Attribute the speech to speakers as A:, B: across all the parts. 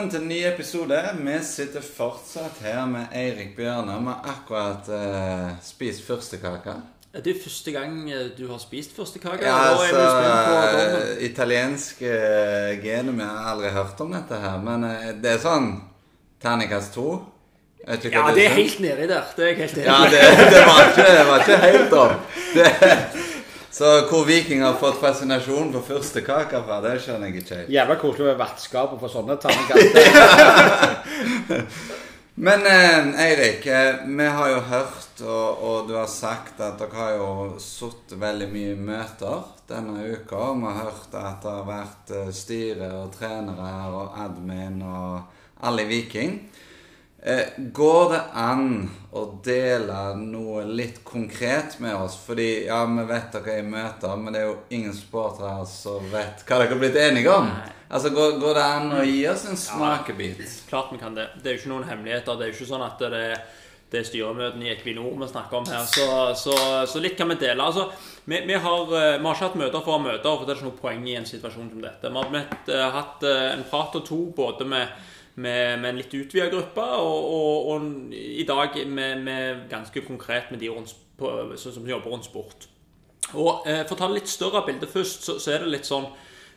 A: Velkommen til en ny episode. Vi sitter fortsatt her med Eirik Bjørne. Vi har akkurat uh, spist førstekake.
B: Er det første gang eh, du har spist førstekake?
A: Ja,
B: er
A: altså,
B: på dommen.
A: uh, Italienske Jeg har aldri hørt om dette her. Men uh, det er sånn terningkast to.
B: Ja, det er,
A: det er
B: helt nedi der. Det er jeg helt enig
A: Ja, det, det, var ikke, det var ikke helt opp. Det, så hvor Viking har fått fascinasjon for første kake fra, det skjønner jeg ikke helt.
C: Jævla koselig med vertskap og få sånne terningkaster.
A: Men eh, Eirik, eh, vi har jo hørt, og, og du har sagt at dere har jo sittet veldig mye i møter denne uka. Vi har hørt at det har vært eh, styre og trenere her og admin og alle i Viking. Eh, går det an å dele noe litt konkret med oss? Fordi ja, vi vet dere er i møter, men det er jo ingen supportere som vet hva dere har blitt enige om.
B: Nei.
A: Altså, går, går det an å gi oss en smakebit?
B: Klart vi kan det. Det er jo ikke noen hemmeligheter. Det er jo ikke sånn at det, det er styremøtene i Equinor vi snakker om her. Så, så, så litt kan vi dele. Altså, vi, vi, har, eh, vi har ikke hatt møter for å ha møter, for det er ikke noe poeng i en situasjon som dette. Vi har eh, hatt en prat og to både med, med, med en litt utvida gruppe, og, og, og i dag med, med ganske konkret med de rundt, på, som, som jobber rundt sport. Og eh, For å ta litt større bilde først, så, så er det litt sånn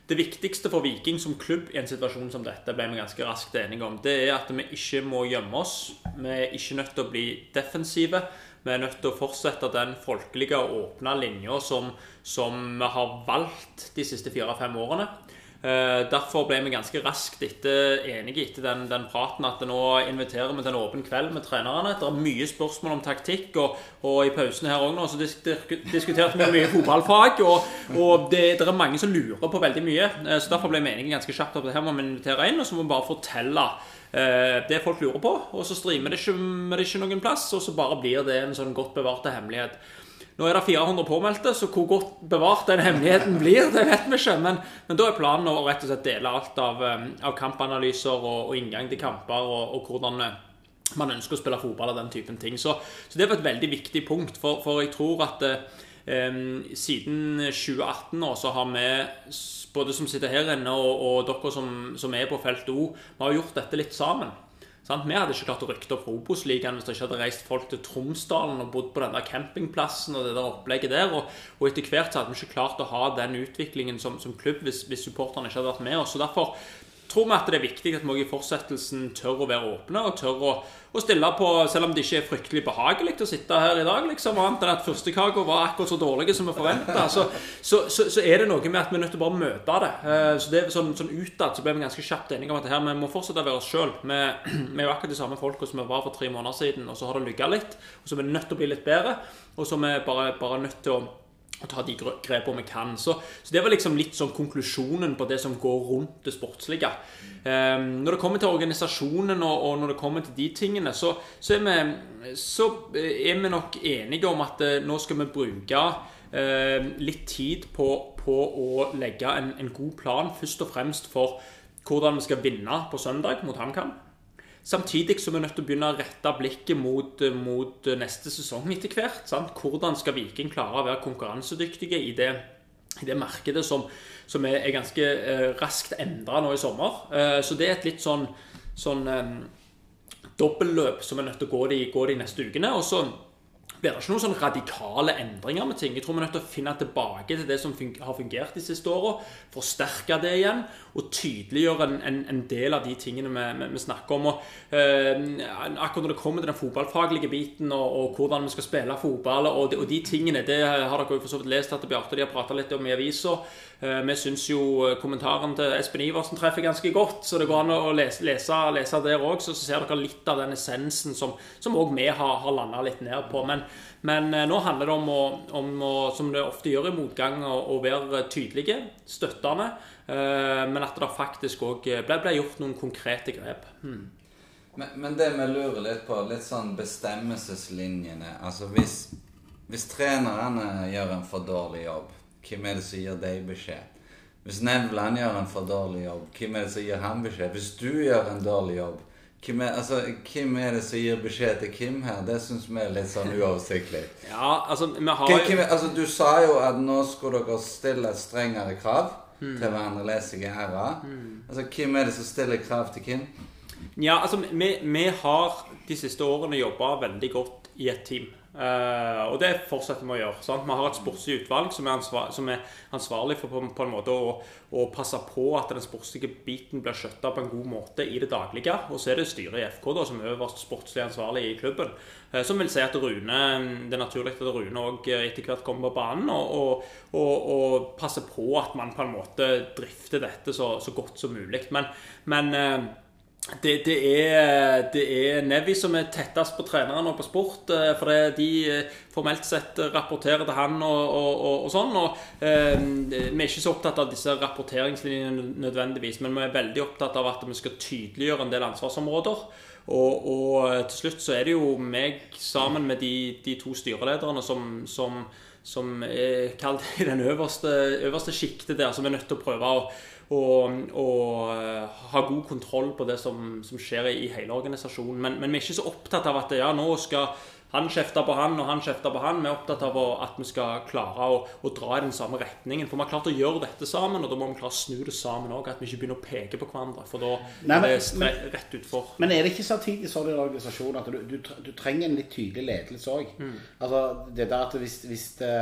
B: Det viktigste for Viking som klubb i en situasjon som dette ble vi ganske raskt enige om, det er at vi ikke må gjemme oss. Vi er ikke nødt til å bli defensive. Vi er nødt til å fortsette den folkelige og åpne linja som, som vi har valgt de siste fire-fem årene. Eh, Derfor ble vi ganske raskt etter, enige etter den, den praten at nå inviterer vi til en åpen kveld med trenerne. Det er mye spørsmål om taktikk, og, og i pausen her også nå så disk, diskuterte vi mye fotballfag. Og, og det, det er mange som lurer på veldig mye. Eh, Så Derfor ble vi enige ganske kjapt at her må vi invitere inn, og så må vi bare fortelle eh, det folk lurer på. Og så streamer det ikke, det ikke noen plass, og så bare blir det en sånn godt bevarte hemmelighet. Nå er det 400 påmeldte, så hvor godt bevart den hemmeligheten blir, det vet vi ikke. Men, men da er planen å rett og slett dele alt av, eh, av kampanalyser og, og inngang til kamper, og, og hvordan eh, man ønsker å spille fotball og den typen ting. Så, så det var et veldig viktig punkt, for, for jeg tror at eh, siden 2018 nå, så har vi, både som sitter her inne og, og dere som, som er på felt O, vi har gjort dette litt sammen. Sant? Vi hadde ikke klart å rykte opp Obos-ligaen hvis det ikke hadde reist folk til Tromsdalen og bodd på den der campingplassen og det der opplegget der. Og, og etter hvert så hadde vi ikke klart å ha den utviklingen som, som klubb hvis, hvis supporterne ikke hadde vært med oss. Så derfor tror vi at det er viktig at vi i fortsettelsen tør å være åpne og tør å, å stille på, selv om det ikke er fryktelig behagelig å sitte her i dag, liksom, annet enn at førstekaka var akkurat så dårlige som vi forventa, så, så, så, så er det noe med at vi er nødt til å bare møte det. Eh, Så det sånn, sånn utad så ble vi ganske kjapt enige om at her, vi må fortsette å være oss sjøl. Vi, vi er jo akkurat de samme folka som vi var for tre måneder siden, og så har det lykka litt. Og så er vi nødt til å bli litt bedre, og så er vi bare, bare nødt til å og ta de gre- grepene vi kan. Så, så det var liksom litt sånn konklusjonen på det som går rundt det sportslige. Um, når det kommer til organisasjonen og, og når det kommer til de tingene, så, så, er vi, så er vi nok enige om at uh, nå skal vi bruke uh, litt tid på, på å legge en, en god plan, først og fremst for hvordan vi skal vinne på søndag mot HamKam. Samtidig så er vi nødt til å begynne å rette blikket mot, mot neste sesong etter hvert. Sant? Hvordan skal Viking klare å være konkurransedyktige i det, i det markedet som, som er, ganske eh, raskt endra nå i sommer? Eh, så det er et litt sånn, sånn eh, dobbeltløp som vi er nødt til å gå de, gå de neste ukene. Og så blir det ikke noen sånn radikale endringer med ting. Jeg tror vi er nødt til å finne tilbake til det som har fungert de siste åra, forsterke det igjen og tydeliggjøre en, en, en del av de tingene vi, vi, vi snakker om. Og, eh, akkurat når det kommer til den fotballfaglige biten og, og hvordan vi skal spille fotball og de, og de tingene, det har dere jo for så vidt lest at Bjarte de har prata litt om i avisa. Eh, vi syns jo kommentaren til Espen Iversen treffer ganske godt, så det går an å lese, lese, lese der òg. Så, så ser dere litt av den essensen som òg vi har, har landa litt ned på. Men, men eh, nå handler det om, å, om å, som det ofte gjør i motgang, å, å være tydelige, støttende. Eh, Men at det faktisk òg ble, ble gjort noen konkrete grep. Hmm.
A: Men, men det vi lurer litt på, litt sånn bestemmelseslinjene Altså hvis, hvis trenerne gjør en for dårlig jobb, hvem er det som gir deg beskjed? Hvis Nevland gjør en for dårlig jobb, hvem er det som gir ham beskjed? Hvis du gjør en dårlig jobb, hvem er, altså, hvem er det som gir beskjed til Kim her? Det syns vi er litt sånn uoversiktlig.
B: Ja, altså, vi har
A: Hvem, hvem, altså, du sa jo at nå skulle dere stille strengere krav. Til hverandre, jeg her æra. Altså, hvem er det som stiller krav til hvem?
B: Ja, altså, vi, vi har de siste årene jobba veldig godt i et team. Eh, og det fortsetter vi å gjøre. Sant? Vi har et sportslig utvalg som er, ansvar, som er ansvarlig for på, på en måte å, å, passe på at den sportslige biten blir skjøtta på en god måte i det daglige. Og så er det styret i FK da, som er øverst sportslig ansvarlig i klubben. Uh, som vil si at Rune, det er naturlig at Rune òg etter hvert kommer på banen og, og, og, og, passer på at man på en måte drifter dette så, så godt som mulig. Men, men eh, det, det, er, det er Nevi som er tettest på treneren og på sport. For det, de eh, formelt sett rapporterer til han og, og, og, og sånn. og eh, Vi er ikke så opptatt av disse rapporteringslinjene nødvendigvis, men vi er veldig opptatt av at vi skal tydeliggjøre en del ansvarsområder. Og, og til slutt så er det jo meg sammen med de, de to styrelederne som, som, som er kalt i den øverste, øverste sjiktet der, som er nødt til å prøve å og, og, eh, ha god kontroll på det som, som skjer i hele organisasjonen. Men, men, vi er ikke så opptatt av at ja, nå skal han kjefte på han og han kjefte på han. Vi er opptatt av at vi skal klare å, å, dra i den samme retningen. For vi har klart å gjøre dette sammen, og da må vi klare å snu det sammen òg. At vi ikke begynner å peke på hverandre. For da Nei, men, er det rett utfor.
C: Men er det ikke samtidig sånn i en organisasjon at du, du, du, trenger en litt tydelig ledelse òg? Mm. Altså, det der at hvis, hvis, det,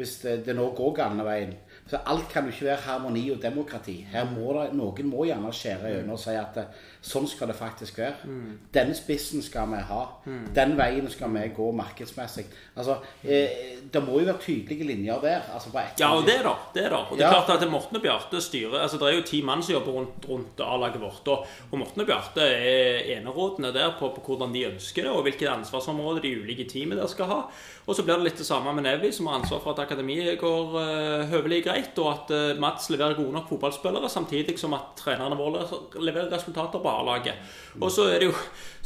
C: hvis det, det nå går galne veien så alt kan jo ikke være harmoni og demokrati. Her må det, Noen må gjerne skjære gjennom og si at eh, sånn skal det faktisk være. Mm. Denne spissen skal vi ha. Mm. Den veien skal vi gå markedsmessig. Altså, eh, Det må jo være tydelige linjer der. Altså
B: ja, og det er det. det er det. Og det er ja. klart at Morten og Bjarte styrer altså Det er jo ti mann som jobber rundt, rundt A-laget vårt. Og, Morten og Bjarte er enerådende der på, på, hvordan de ønsker det, og hvilket ansvarsområde de ulike teamene der skal ha. Og så blir det litt det samme med Nevi, som har ansvar for at akademiet går uh, høvelig greit, og at uh, Mats leverer gode nok fotballspillere, samtidig som at trenerne våre leverer resultater på A-laget. Og så er det jo,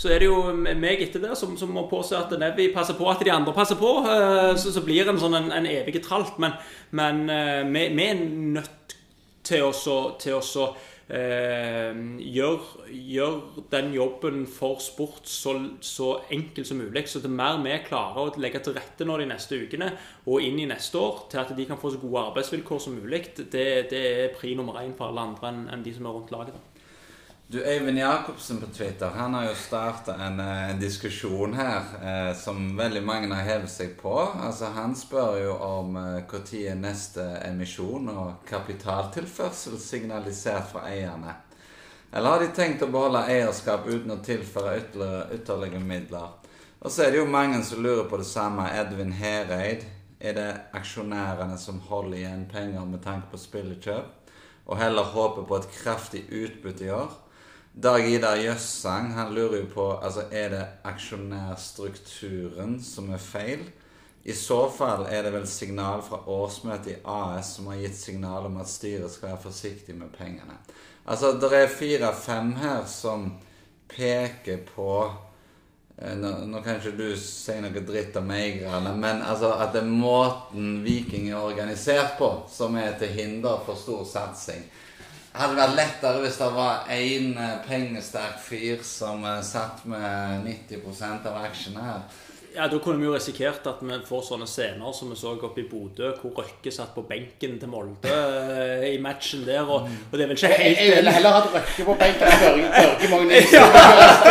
B: er det jo meg etter det som, som, må påse at Nevi passer på at de andre passer på. Uh, så, så, blir det sånn en, en evig tralt. Men, men vi, vi, er nødt til å, til å eh, gjør, gjør, den jobben for sport så, så enkelt som mulig. Så det er mer vi klarer å legge til rette nå de neste ukene og inn i neste år, til at de kan få så gode arbeidsvilkår som mulig, det, det er pri nummer én for alle andre enn, enn de som er rundt laget. da.
A: Du, Øyvind Jacobsen på Twitter han har jo starta en, eh, en, diskusjon her eh, som veldig mange har hevet seg på. Altså Han spør jo om når eh, neste emisjon og kapitaltilførsel signalisert fra eierne. Eller har de tenkt å beholde eierskap uten å tilføre ytterligere, ytterligere midler? Og så er det jo mange som lurer på det samme. Edvin Hereid. Er det aksjonærene som holder igjen penger med tanke på spillekjøp? Og heller håper på et kraftig utbytte i år? Dag Idar Jøssang han lurer jo på altså, er det aksjonærstrukturen som er feil. I så fall er det vel signal fra årsmøtet i AS som har gitt signal om at styret skal være forsiktig med pengene. Altså, Det er fire-fem her som peker på eh, nå, nå, kan ikke du si noe dritt om eierne, men altså at det er måten Viking er organisert på, som er til hinder for stor satsing hadde vært lettere hvis det var én eh, pengesterk fyr som uh, satt med 90% av aksjene her.
B: Ja, Da kunne vi jo risikert at vi får sånne scener som vi så oppe i Bodø, hvor Røkke satt på benken til Molde uh, i matchen der. Og, og, det er vel ikke helt
C: Jeg, ville heller hatt Røkke på benken enn Børge Magnus.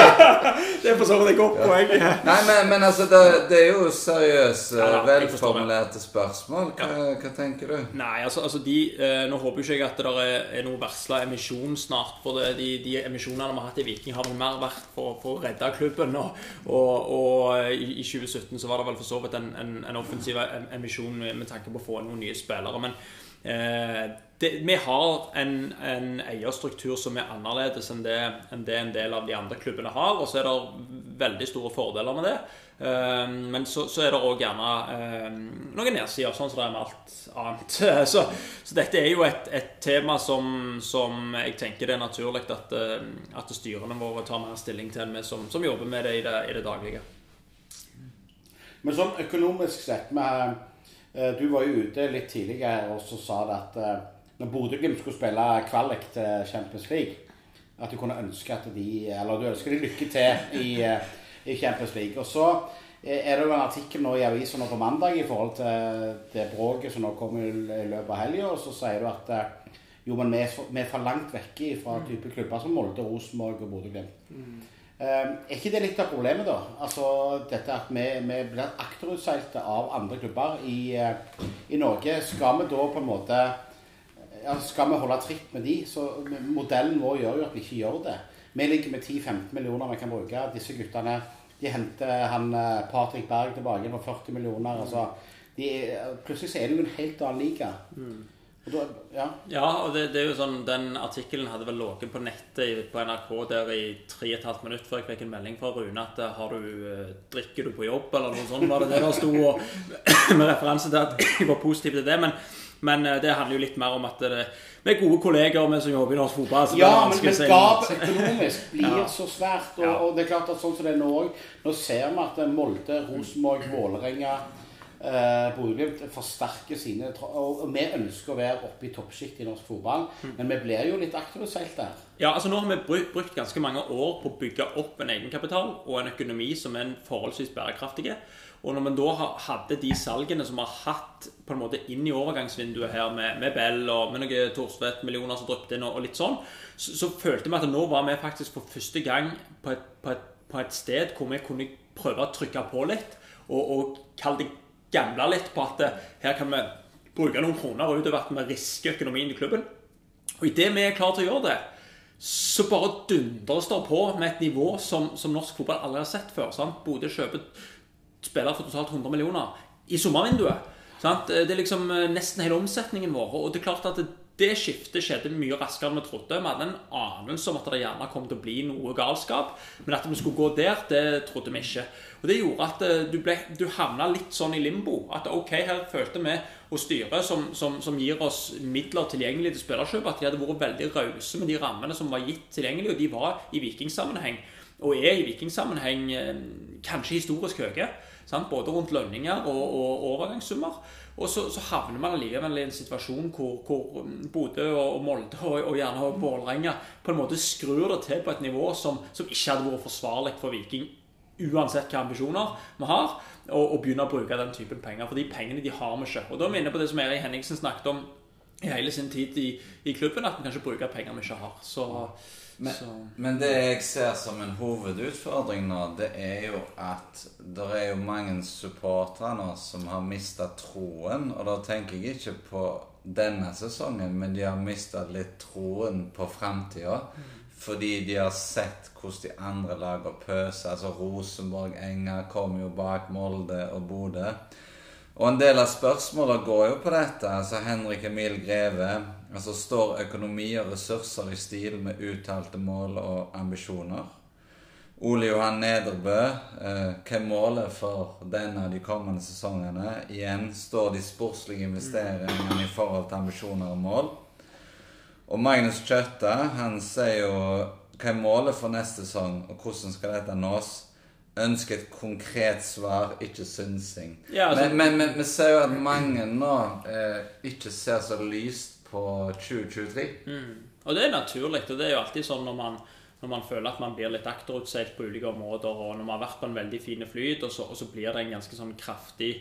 B: det er for så vidt et godt poeng.
A: Nei, men, men altså, det, det, er jo seriøse, ja, velformulerte spørsmål. Hva, ja. hva, tenker du?
B: Nei, altså, altså de, uh, Nå håper ikke jeg at det er, er noe varsla emisjon snart. For det, de, de, emisjonene vi har hatt i Viking, har vel mer vært for, for å redde klubben. Og, og, og i, i 2017 så var det vel for så vidt en, en, en offensiv emisjon med, tanke på å få noen nye spillere. Men eh, det, vi har en, en, eierstruktur som er annerledes enn det, enn det, en del av de andre klubbene har. Og så er det veldig store fordeler med det. Uh, men så, så, er det òg gjerne eh, noen nedsider, sånn som det er med alt annet. Så, så dette er jo et, et tema som, som, jeg tenker det er naturlig at, uh, at styrene våre tar mer stilling til enn vi som, som, jobber med det i det, i det daglige.
C: Men sånn økonomisk sett med, eh, Du var jo ute litt tidligere og så sa det at eh, når Bodø-Glimt skulle spille kvalik til Champions League, at du kunne ønske at de Eller du ønsker de lykke til i, eh, i Champions League. Og så er det jo en artikkel nå i avisa på mandag i forhold til det bråket som nå kommer i løpet av helga, og så sier du at jo, men vi er, for, vi er for langt vekke fra type klubber som Molde, Rosenborg og Bodø-Glimt. Eh, er ikke det litt av problemet, da? Altså dette at vi, vi blir akterutseilte av andre klubber i, eh, i Norge. Skal vi da på en måte ja, Skal vi holde tritt med de, så modellen vår gjør jo at vi ikke gjør det. Vi ligger med 10-15 millioner vi kan bruke. Disse guttene de henter han eh, Patrick Berg tilbake for 40 millioner. altså de, Plutselig så er det jo en helt annen liga. Da, ja.
B: Ja, og det, det er jo sånn, Den artikkelen hadde vel ligget på nettet på NRK der i tre og et halvt minutt før jeg fikk en melding fra Rune at eh, har du, eh, drikker du på jobb, eller noe sånt. var det det der sto, og, Med referanse til at jeg var positiv til det. Men, men eh, det handler jo litt mer om at det, vi er gode kolleger vi som jobber i norsk fotball.
C: Ja, men, men gapet økonomisk blir
B: Ja.
C: så svært. Og, og det er klart at sånn som det er nå òg Nå ser vi at Molde, Rosenborg, Vålerenga eh, Bodø-Glimt forsterker sine og, og vi ønsker å være oppe i toppsjiktet i norsk fotball, men vi blir jo litt akterutseilt der.
B: Ja, altså Nå har vi brukt, brukt ganske mange år på å bygge opp en egenkapital og en økonomi som er en forholdsvis bærekraftige. Og når vi da hadde de salgene som vi har hatt på en måte inn i overgangsvinduet her, med, med Bell og med noen Thorstvedt-millioner som dryppet inn, og, og litt sånn, så, så følte vi at nå var vi faktisk for første gang på et, på et, på et sted hvor vi kunne prøve å trykke på litt, og, og kalle det gamble litt på at eh, her kan vi bruke noen kroner utover at vi risker økonomien i klubben. Og idet vi er klare til å gjøre det, så bare dundres det på med et nivå som, som norsk fotball aldri har sett før. sant? Bodø kjøper spillere for totalt 100 millioner i sommervinduet. sant? Det er liksom eh, nesten hele omsetningen vår. Og det er klart at det, det skiftet skjedde mye raskere enn vi trodde. Vi hadde en anelse om at det gjerne kom til å bli noe galskap, men at vi skulle gå der, det trodde vi ikke. Og Det gjorde at eh, du, ble, du havna litt sånn i limbo. At ok, her følte vi og styret, som, som, som gir oss midler tilgjengelig til spillerkjøp, at de hadde vært veldig rause med de rammene som var gitt tilgjengelig, og de var i vikingsammenheng. Og er i vikingsammenheng eh, kanskje historisk høye. Både rundt lønninger og, og overgangssummer. Og så, så havner man allikevel i en situasjon hvor, hvor mm, Bodø og og Molde og, og gjerne også Vålerenga på en måte skrur det til på et nivå som, som ikke hadde vært forsvarlig for Viking uansett hva ambisjoner vi har, og, og begynne å bruke den typen penger. For de pengene de har vi ikke. Og da er vi inne på det som Erik Henningsen snakket om i hele sin tid i, i klubben, at vi kan ikke bruke penger vi ikke har. Så,
A: Men, men det jeg ser som en hovedutfordring nå, det er jo at det er jo mange supportere nå som har mista troen. Og da tenker jeg ikke på denne sesongen, men de har mista litt troen på framtida. Fordi de har sett hvordan de andre lagene pøser. Altså Rosenborg, Enga kommer jo bak Molde og Bodø. Og en del av spørsmålene går jo på dette. altså Henrik Emil Greve. altså Står økonomi og ressurser i stil med uttalte mål og ambisjoner? Ole Johan Nederbø. Eh, hva er målet for denne av de kommende sesongene? Igjen står de sportslige investeringene i forhold til ambisjoner og mål. Og Magnus Kjøtta han sier jo hva er målet for neste sesong, og hvordan skal dette nås? Ønsker et konkret svar, ikke synsing.
B: Ja, altså-
A: men, men, men vi ser jo at mange nå eh, ikke ser så lyst på 2023.
B: Og det er naturlig. og Det er jo alltid sånn når man, når man føler at man blir litt akterutseilt på ulike områder, og når man har vært på en veldig fin flyt, og så, og så blir det en ganske sånn kraftig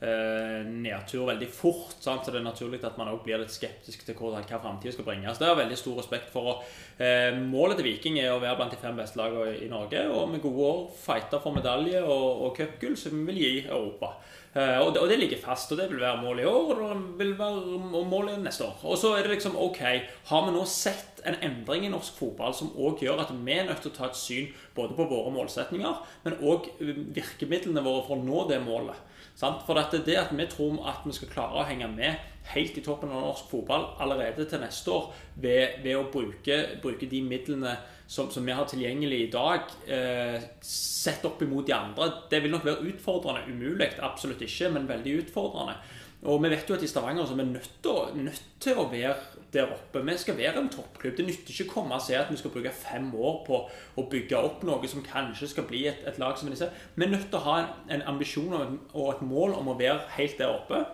B: nedtur veldig fort. Sant? Så det er naturlig at man også blir litt skeptisk til hvordan, hva framtida skal bringe. Så det har veldig stor respekt for. å eh, målet til Viking er å være blant de fem beste lagene i Norge, og med gode år fighte for medalje og, og cupgull, som vi vil gi Europa. Eh, og, det, og det ligger fast, og det vil være målet i år, og det vil være målet neste år. Og så er det liksom ok, har vi nå sett en endring i norsk fotball som òg gjør at vi er nødt til å ta et syn både på våre målsetninger, men òg virkemidlene våre for å nå det målet. For dette, det at vi tror at vi skal klare å henge med helt i toppen av norsk fotball allerede til neste år ved, ved å bruke, bruke de midlene som, som vi har tilgjengelig i dag, eh, sett opp imot de andre, det vil nok være utfordrende. Umulig, absolutt ikke, men veldig utfordrende. Og vi vet jo at i Stavanger så er vi nødt til, å, nødt til å være der oppe. Vi skal være en toppklubb. Det nytter ikke å komme og si at vi skal bruke fem år på å bygge opp noe som kanskje skal bli et, et lag som disse. Vi er nødt til å ha en, en ambisjon og og et mål om å være helt der oppe.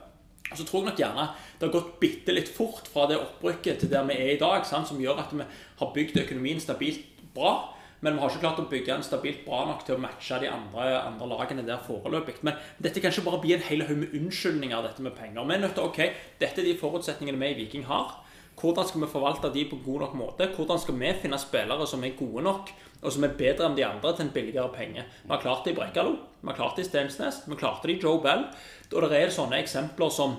B: Og så tror jeg nok gjerne det har gått bitte litt fort fra det opprykket til der vi er i dag, sant? som gjør at vi har bygd økonomien stabilt bra. Men vi har ikke klart å bygge en stabilt bra nok til å matche de andre, andre lagene der foreløpig. Men dette kan ikke bare bli en hel haug med unnskyldninger, dette med penger. Vi er nødt til ok, dette er de forutsetningene vi i Viking har. Hvordan skal vi forvalte de på god nok måte? Hvordan skal vi finne spillere som er gode nok, og som er bedre enn de andre til en billigere penge? Vi har klart det i Brekkalo, vi har klart det i Stensnes, vi klarte det i Joe Bell. Og det er sånne eksempler som,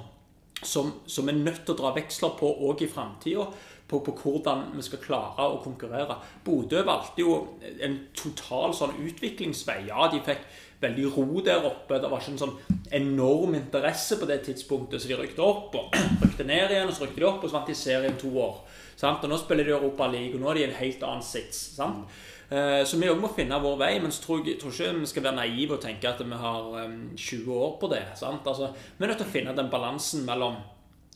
B: som, som er nødt til å dra veksler på òg i framtida. På, på, hvordan vi skal klare å konkurrere. Bodø valgte jo en total sånn utviklingsvei. Ja, de fikk veldig ro der oppe. Det var ikke en sånn enorm interesse på det tidspunktet, så de rykte opp og rykte ned igjen. Og så rykte de opp, og så vant de serien to år. Sant? Og nå spiller de Europa League, og nå er de i en helt annen sits. Sant? Eh, så vi òg må finne vår vei, men så tror jeg tror ikke vi skal være naive og tenke at vi har 20 år på det. Altså, vi er nødt til å finne den balansen mellom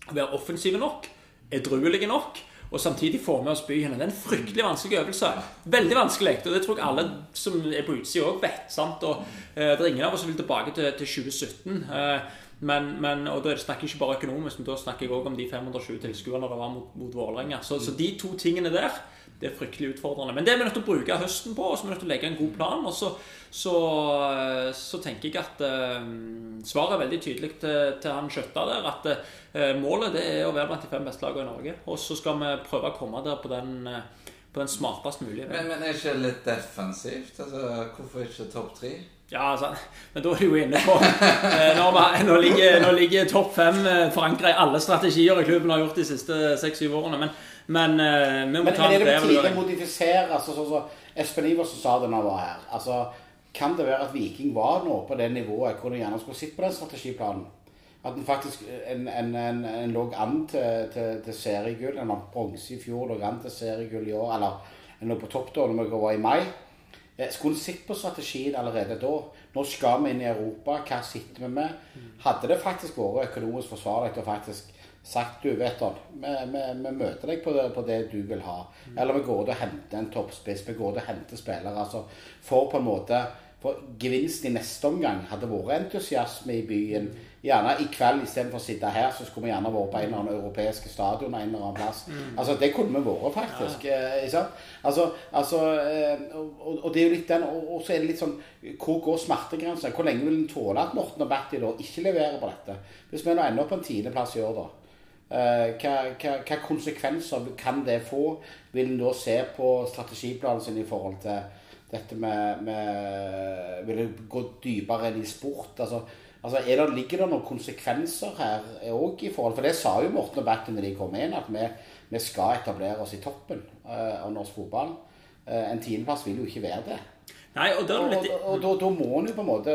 B: å være offensive nok, edruelige nok, og samtidig få med oss byen. Det er en fryktelig vanskelig øvelse. Veldig vanskelig. Og det tror jeg alle som er på utsida òg vet. sant? Og eh, Det er ingen av oss som vil tilbake til, til 2017. Eh, men, men, og da snakker jeg ikke bare økonomisk, men da snakker jeg òg om de 520 tilskuerne det var mot, mot Vålerenga. Så, så, de to tingene der det er fryktelig utfordrende. Men det er vi nødt til å bruke høsten på, og så er vi nødt til å legge en god plan. Og så, så, så tenker jeg at uh, svaret er veldig tydelig til, til han Skjøtta der. At uh, målet det er å være blant de fem beste lagene i Norge. Og så skal vi prøve å komme der på den, uh, på den smartest mulige
A: Men, men er ikke litt defensivt? Altså, hvorfor ikke topp tre?
B: Ja, altså, men da er du jo inne på Nå, nå ligger, nå ligger topp fem forankra i alle strategier klubben har gjort de siste seks-syv årene. men men må
C: men, men er det på tide å modifisere? Altså, sånn så, Espen Iversen sa det når han var her. Altså, kan det være at Viking var nå på det nivået hvor de gjerne skulle sitte på den strategiplanen? At den faktisk en, en, en, en lå an til, til, til seriegull. En vant bronse i fjor, lå an til seriegull i år. Eller en lå på topp da når vi var i mai. Eh, skulle sett på strategien allerede da? Nå skal vi inn i Europa. Hva sitter vi med? Hadde det faktisk vært økonomisk forsvarlig å faktisk sagt du, vet du, vi, vi, vi møter deg på det, på det, du vil ha. Eller vi går ut og henter en toppspiss. Vi går ut og henter spillere. altså For på en måte for gevinsten i neste omgang hadde vært entusiasme i byen. Gjerne i kveld istedenfor å sitte her, så skulle vi gjerne vært på en eller annen europeiske stadion en eller annen plass. Mm. Altså, Det kunne vi vært, faktisk. Ja. Eh, sant? Altså, altså eh, og, og, det er jo litt den Og så er det litt sånn Hvor går smertegrensa? Hvor lenge vil en tåle at Morten og Batty da ikke leverer på dette? Hvis vi nå ender på en tiendeplass i år, da. Eh, hva, hva, hva, konsekvenser kan det få? Vil en da se på strategiplanen sin i forhold til dette med, med Vil det gå dypere enn i sport? Altså, altså det, Ligger det noen konsekvenser her òg For det sa jo Morten og Batten da de kom inn, at vi, vi, skal etablere oss i toppen uh, av norsk fotball. Uh, en tiendeplass vil jo ikke være det.
B: Nei, og, og,
C: og, og da, da må en jo på en måte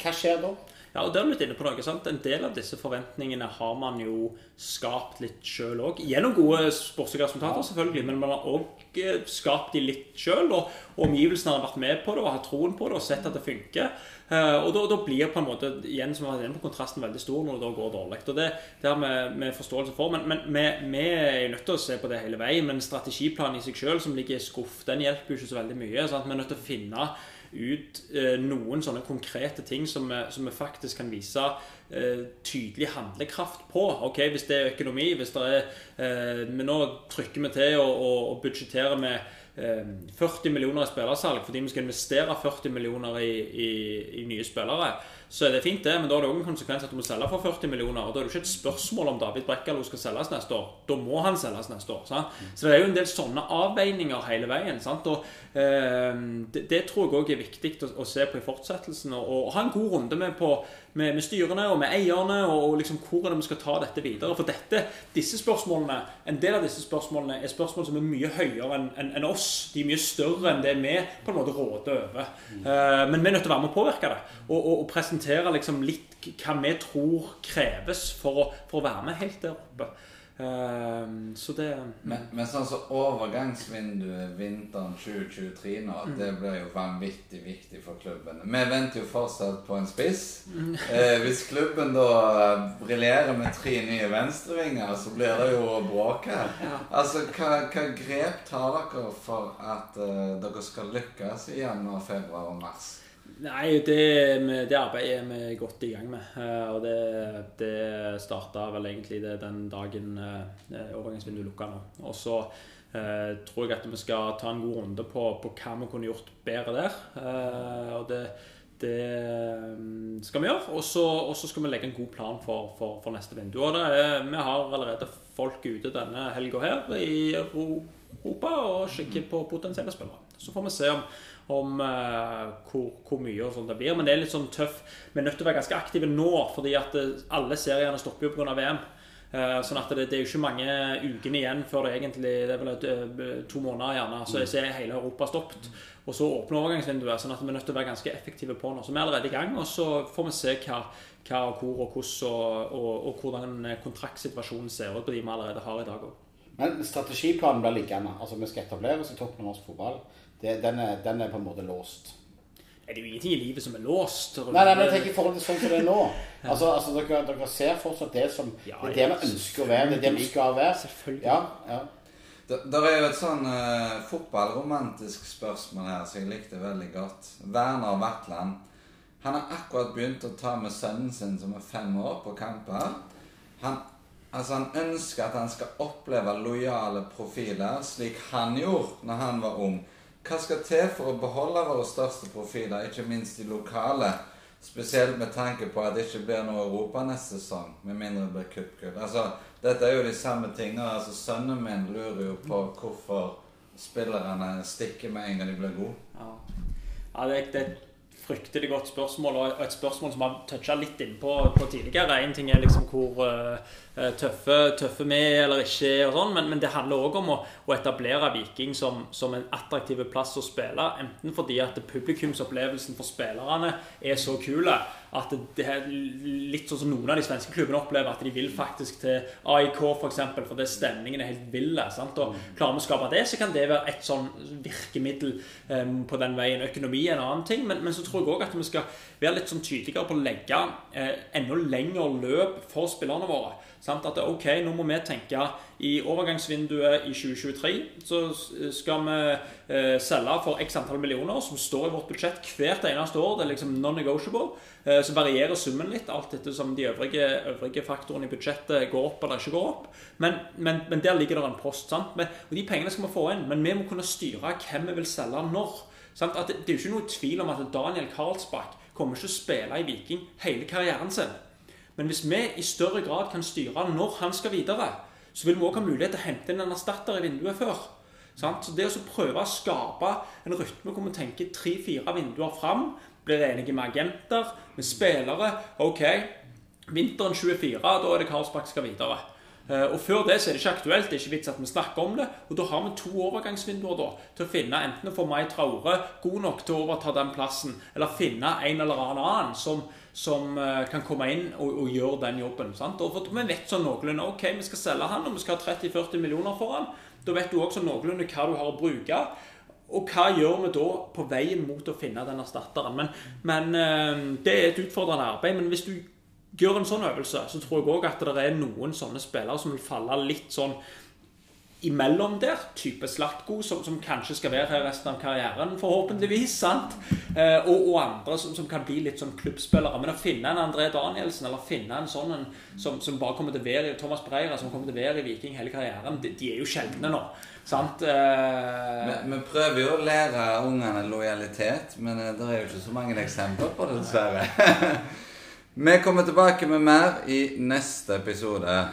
C: Hva skjer da?
B: Ja, og det er litt inne på noe, sant? En del av disse forventningene har man jo skapt litt sjøl òg. Gjennom gode sportslige resultater, selvfølgelig, men man har òg eh, skapt de litt sjøl. Og, omgivelsene har vært med på det og har troen på det og sett at det funker. Uh, og da, da, blir på en måte igjen som jeg på kontrasten veldig stor når det da går dårlig. Og Det, det har vi, vi forståelse for. Men, men vi, vi, er nødt til å se på det hele veien. Men strategiplanen i seg sjøl som ligger i skuff, den hjelper jo ikke så veldig mye. Sant? Vi er nødt til å finne ut eh, noen sånne konkrete ting som vi, som vi faktisk kan vise eh, tydelig handlekraft på. Ok, Hvis det er økonomi, hvis det er eh, Men nå trykker vi til og, og, og budsjetterer med 40 eh, millioner i spillersalg fordi vi skal investere 40 millioner i, i, i nye spillere så er det fint, det, men da er det òg en konsekvens at du må selge for 40 millioner. og Da er det ikke et spørsmål om David Brekkalo skal selges neste år. Da må han selges neste år. Sant? Så det er jo en del sånne avveininger hele veien. Sant? Og eh, det, det, tror jeg òg er viktig å, å, se på i fortsettelsen. Og, og ha en god runde med, på, med, med styrene og med eierne, og, og liksom hvor er det vi skal ta dette videre. For dette, disse spørsmålene, en del av disse spørsmålene er spørsmål som er mye høyere enn en, en oss. De er mye større enn det vi på en måte råder over. Eh, men vi er nødt til å være med å påvirke det. og, og, og presentere liksom litt hva vi tror kreves for å, for å være med helt der oppe. Uh, så det
A: Men, men sånn som så overgangsvinduet vinteren 2023 nå, mm. det blir jo vanvittig viktig for klubben. Vi venter jo fortsatt på en spiss. Mm. Eh, hvis klubben da briljerer med tre nye venstrevinger, så blir det jo bråk her. Ja. Altså, hva, hva, grep tar dere for at uh, dere skal lykkes i januar, februar og mars?
B: Nei, det, det, arbeidet er vi godt i gang med. Eh, og det, det starta vel egentlig den dagen eh, overgangsvinduet lukka nå. Og så eh, tror jeg at vi skal ta en god runde på, på hva vi kunne gjort bedre der. Eh, og det, det, skal vi gjøre. Og så skal vi legge en god plan for, for, for neste vindu. Og er, vi har allerede folk ute denne helga her i Europa og kikker på potensielle spillere. Så får vi se om, om uh, hvor, hvor, mye og sånt det blir. Men det er litt sånn tøff. Vi er nødt til å være ganske aktive nå, fordi at alle seriene stopper jo pga. VM. Uh, sånn at det, det, er jo ikke mange ukene igjen før det egentlig Det er vel et, to måneder gjerne, så, så er hele Europa stoppet. Og så åpner overgangsvinduet. sånn at vi er nødt til å være ganske effektive på nå. Så vi er allerede i gang, og så får vi se hva, hva og hvor og hvordan og, og, og, hvordan kontraktsituasjonen ser ut på de vi allerede har i dag òg.
C: Men strategiplanen blir liggende. Altså Vi skal etablere oss i toppen av norsk fotball. Det, den, er, den, er, på en måte låst.
B: Det er jo ingenting i livet som er låst.
C: Nei, nei, men tenk i forhold til sånn som det er nå. Altså, altså dere, dere, ser fortsatt det som ja, Det er det vi ønsker å være. Det er det vi skal være.
B: Selvfølgelig.
C: Ja, ja.
A: Det, er jo et sånn uh, fotballromantisk spørsmål her som jeg likte veldig godt. Werner Vatland. Han har akkurat begynt å ta med sønnen sin, som er fem år, på kamper. Han, altså han ønsker at han skal oppleve lojale profiler, slik han gjorde når han var ung. Hva skal til for å beholde våre største profiler, ikke minst de lokale? Spesielt med tanke på at det ikke blir noe Europa neste sesong, med mindre det blir cupgull. Altså, dette er jo de samme tingene. altså Sønnen min lurer jo på hvorfor spillerne stikker med en gang de blir gode.
B: Ja, ja det, det, et fryktelig godt spørsmål, og et spørsmål som har toucha litt innpå på tidligere. En ting er liksom hvor uh, tøffe, tøffe vi er eller ikke, og sånn, men, men, det handler òg om å, å, etablere Viking som, som en attraktiv plass å spille. Enten fordi at publikumsopplevelsen for spillerne er så kule at det er litt sånn som noen av de svenske klubbene opplever, at de vil faktisk til AIK f.eks. For, eksempel, for det stemningen er helt vill. Og Klarer vi å skape det, så kan det være et sånn virkemiddel um, på den veien. Økonomi er en annen ting, men, men så tror jeg òg at vi skal være litt sånn tydeligere på å legge eh, enda lengre løp for spillerne våre. Sant? At ok, nå må vi tenke i overgangsvinduet i 2023 så skal vi eh, selge for x antall millioner, som står i vårt budsjett hvert eneste år. Det er liksom non-negotiable. Eh, så varierer summen litt, alt etter som de øvrige, øvrige faktorene i budsjettet går opp eller ikke går opp. Men, men, men der ligger det en post. sant? Men, og De pengene skal vi få inn, men vi må kunne styre hvem vi vil selge når. Sant? At det, det er jo ikke noe tvil om at Daniel Karlsbakk kommer ikke å spille i Viking hele karrieren sin. Men hvis vi i større grad kan styre når han skal videre, så vil vi òg ha mulighet til å hente inn en erstatter i vinduet før. Så Det å prøve å skape en rytme hvor vi tenker tre-fire vinduer fram, blir enige med agenter, med spillere OK, vinteren 24, da er det Karlsbakk skal videre. Eh, og Før det så er det ikke aktuelt. Det er ikke vits at vi snakker om det. Og Da har vi to overgangsvinduer da, til å finne enten å få Mai Traore god nok til å overta den plassen, eller finne en eller annen som, som uh, kan komme inn og, og gjøre den jobben. Sant? Og Vi vet sånn noenlunde ok, vi skal selge han, og vi skal ha 30-40 millioner for han. Da vet du også noenlunde hva du har å bruke. Og hva gjør vi da på veien mot å finne den erstatteren? Men, men uh, Det er et utfordrende arbeid. Men hvis du gjør en sånn øvelse, så tror jeg òg at det er noen sånne spillere som vil falle litt sånn imellom der. Type Slatko, som, som, kanskje skal være her resten av karrieren, forhåpentligvis. sant? Eh, og, og, andre som, som, kan bli litt sånn klubbspillere. Men å finne en André Danielsen, eller finne en sånn en, som, som, bare kommer til å være Thomas Breira, som kommer til å være i Viking hele karrieren, de, de er jo sjeldne nå. Sant?
A: Eh, vi, vi, prøver jo å lære ungene lojalitet, men eh, det er jo ikke så mange eksempler på det, dessverre. Vi kommer tilbake med mer i neste episode.